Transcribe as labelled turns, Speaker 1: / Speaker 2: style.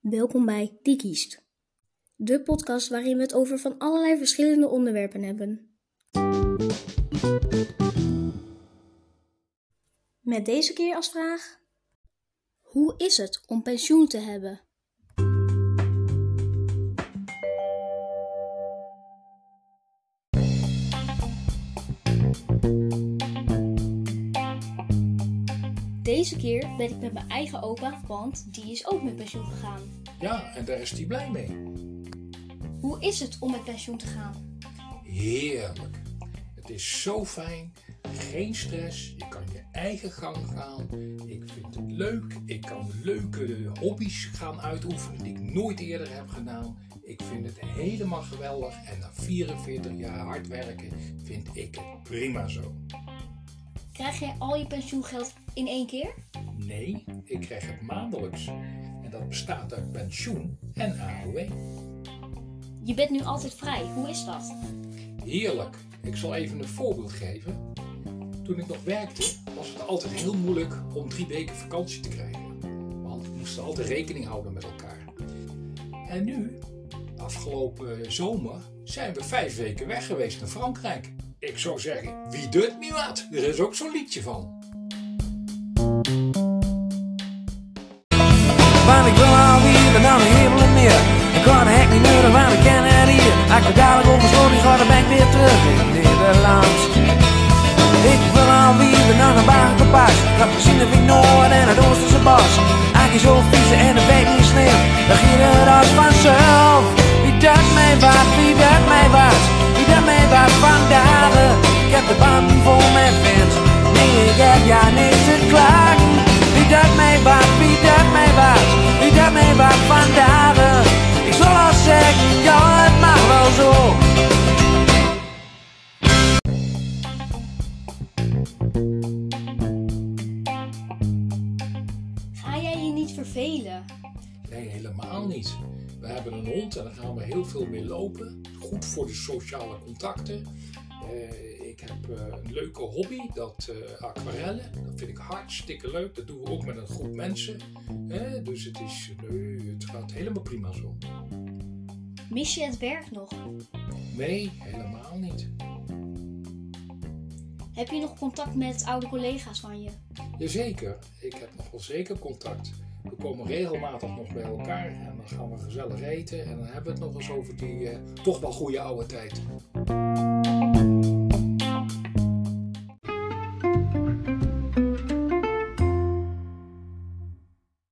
Speaker 1: Welkom bij Die Kiest. De podcast waarin we het over van allerlei verschillende onderwerpen hebben. Met deze keer als vraag: Hoe is het om pensioen te hebben? Deze keer ben ik met mijn eigen opa, want die is ook met pensioen gegaan.
Speaker 2: Ja, en daar is hij blij mee.
Speaker 1: Hoe is het om met pensioen te gaan?
Speaker 2: Heerlijk. Het is zo fijn. Geen stress. Je kan je eigen gang gaan. Ik vind het leuk. Ik kan leuke hobby's gaan uitoefenen die ik nooit eerder heb gedaan. Ik vind het helemaal geweldig. En na 44 jaar hard werken vind ik het prima zo.
Speaker 1: Krijg jij al je pensioengeld in één keer?
Speaker 2: Nee, ik krijg het maandelijks. En dat bestaat uit pensioen en AOW.
Speaker 1: Je bent nu altijd vrij. Hoe is dat?
Speaker 2: Heerlijk. Ik zal even een voorbeeld geven. Toen ik nog werkte, was het altijd heel moeilijk om drie weken vakantie te krijgen. Want we moesten altijd rekening houden met elkaar. En nu, afgelopen zomer, zijn we vijf weken weg geweest naar Frankrijk. Ik zou zeggen, wie doet niet wat? Er is ook zo'n liedje van.
Speaker 3: Want ik wil alweer naar de hemel en meer. Ik kan de hek niet meer, want ik ken het hier. Ik dadelijk oversloot, die ga dan ben ik weer terug in Nederland. Ik wil alweer naar de Bagenpas. Ga gezien de Noord en het Oosterse bos. Eigenlijk zo vieze en de weet niet sneeuw. Dan ging het als vanzelf. Wie dat mij wat, wie
Speaker 1: je niet vervelen?
Speaker 2: Nee, helemaal niet. We hebben een hond en daar gaan we heel veel mee lopen. Goed voor de sociale contacten. Eh, ik heb eh, een leuke hobby, dat eh, aquarellen. Dat vind ik hartstikke leuk. Dat doen we ook met een groep mensen. Dus het, is, nee, het gaat helemaal prima zo.
Speaker 1: Mis je het werk nog?
Speaker 2: Nee, helemaal niet.
Speaker 1: Heb je nog contact met oude collega's van je?
Speaker 2: Jazeker, ik heb nog wel zeker contact. We komen regelmatig nog bij elkaar en dan gaan we gezellig eten. En dan hebben we het nog eens over die eh, toch wel goede oude tijd.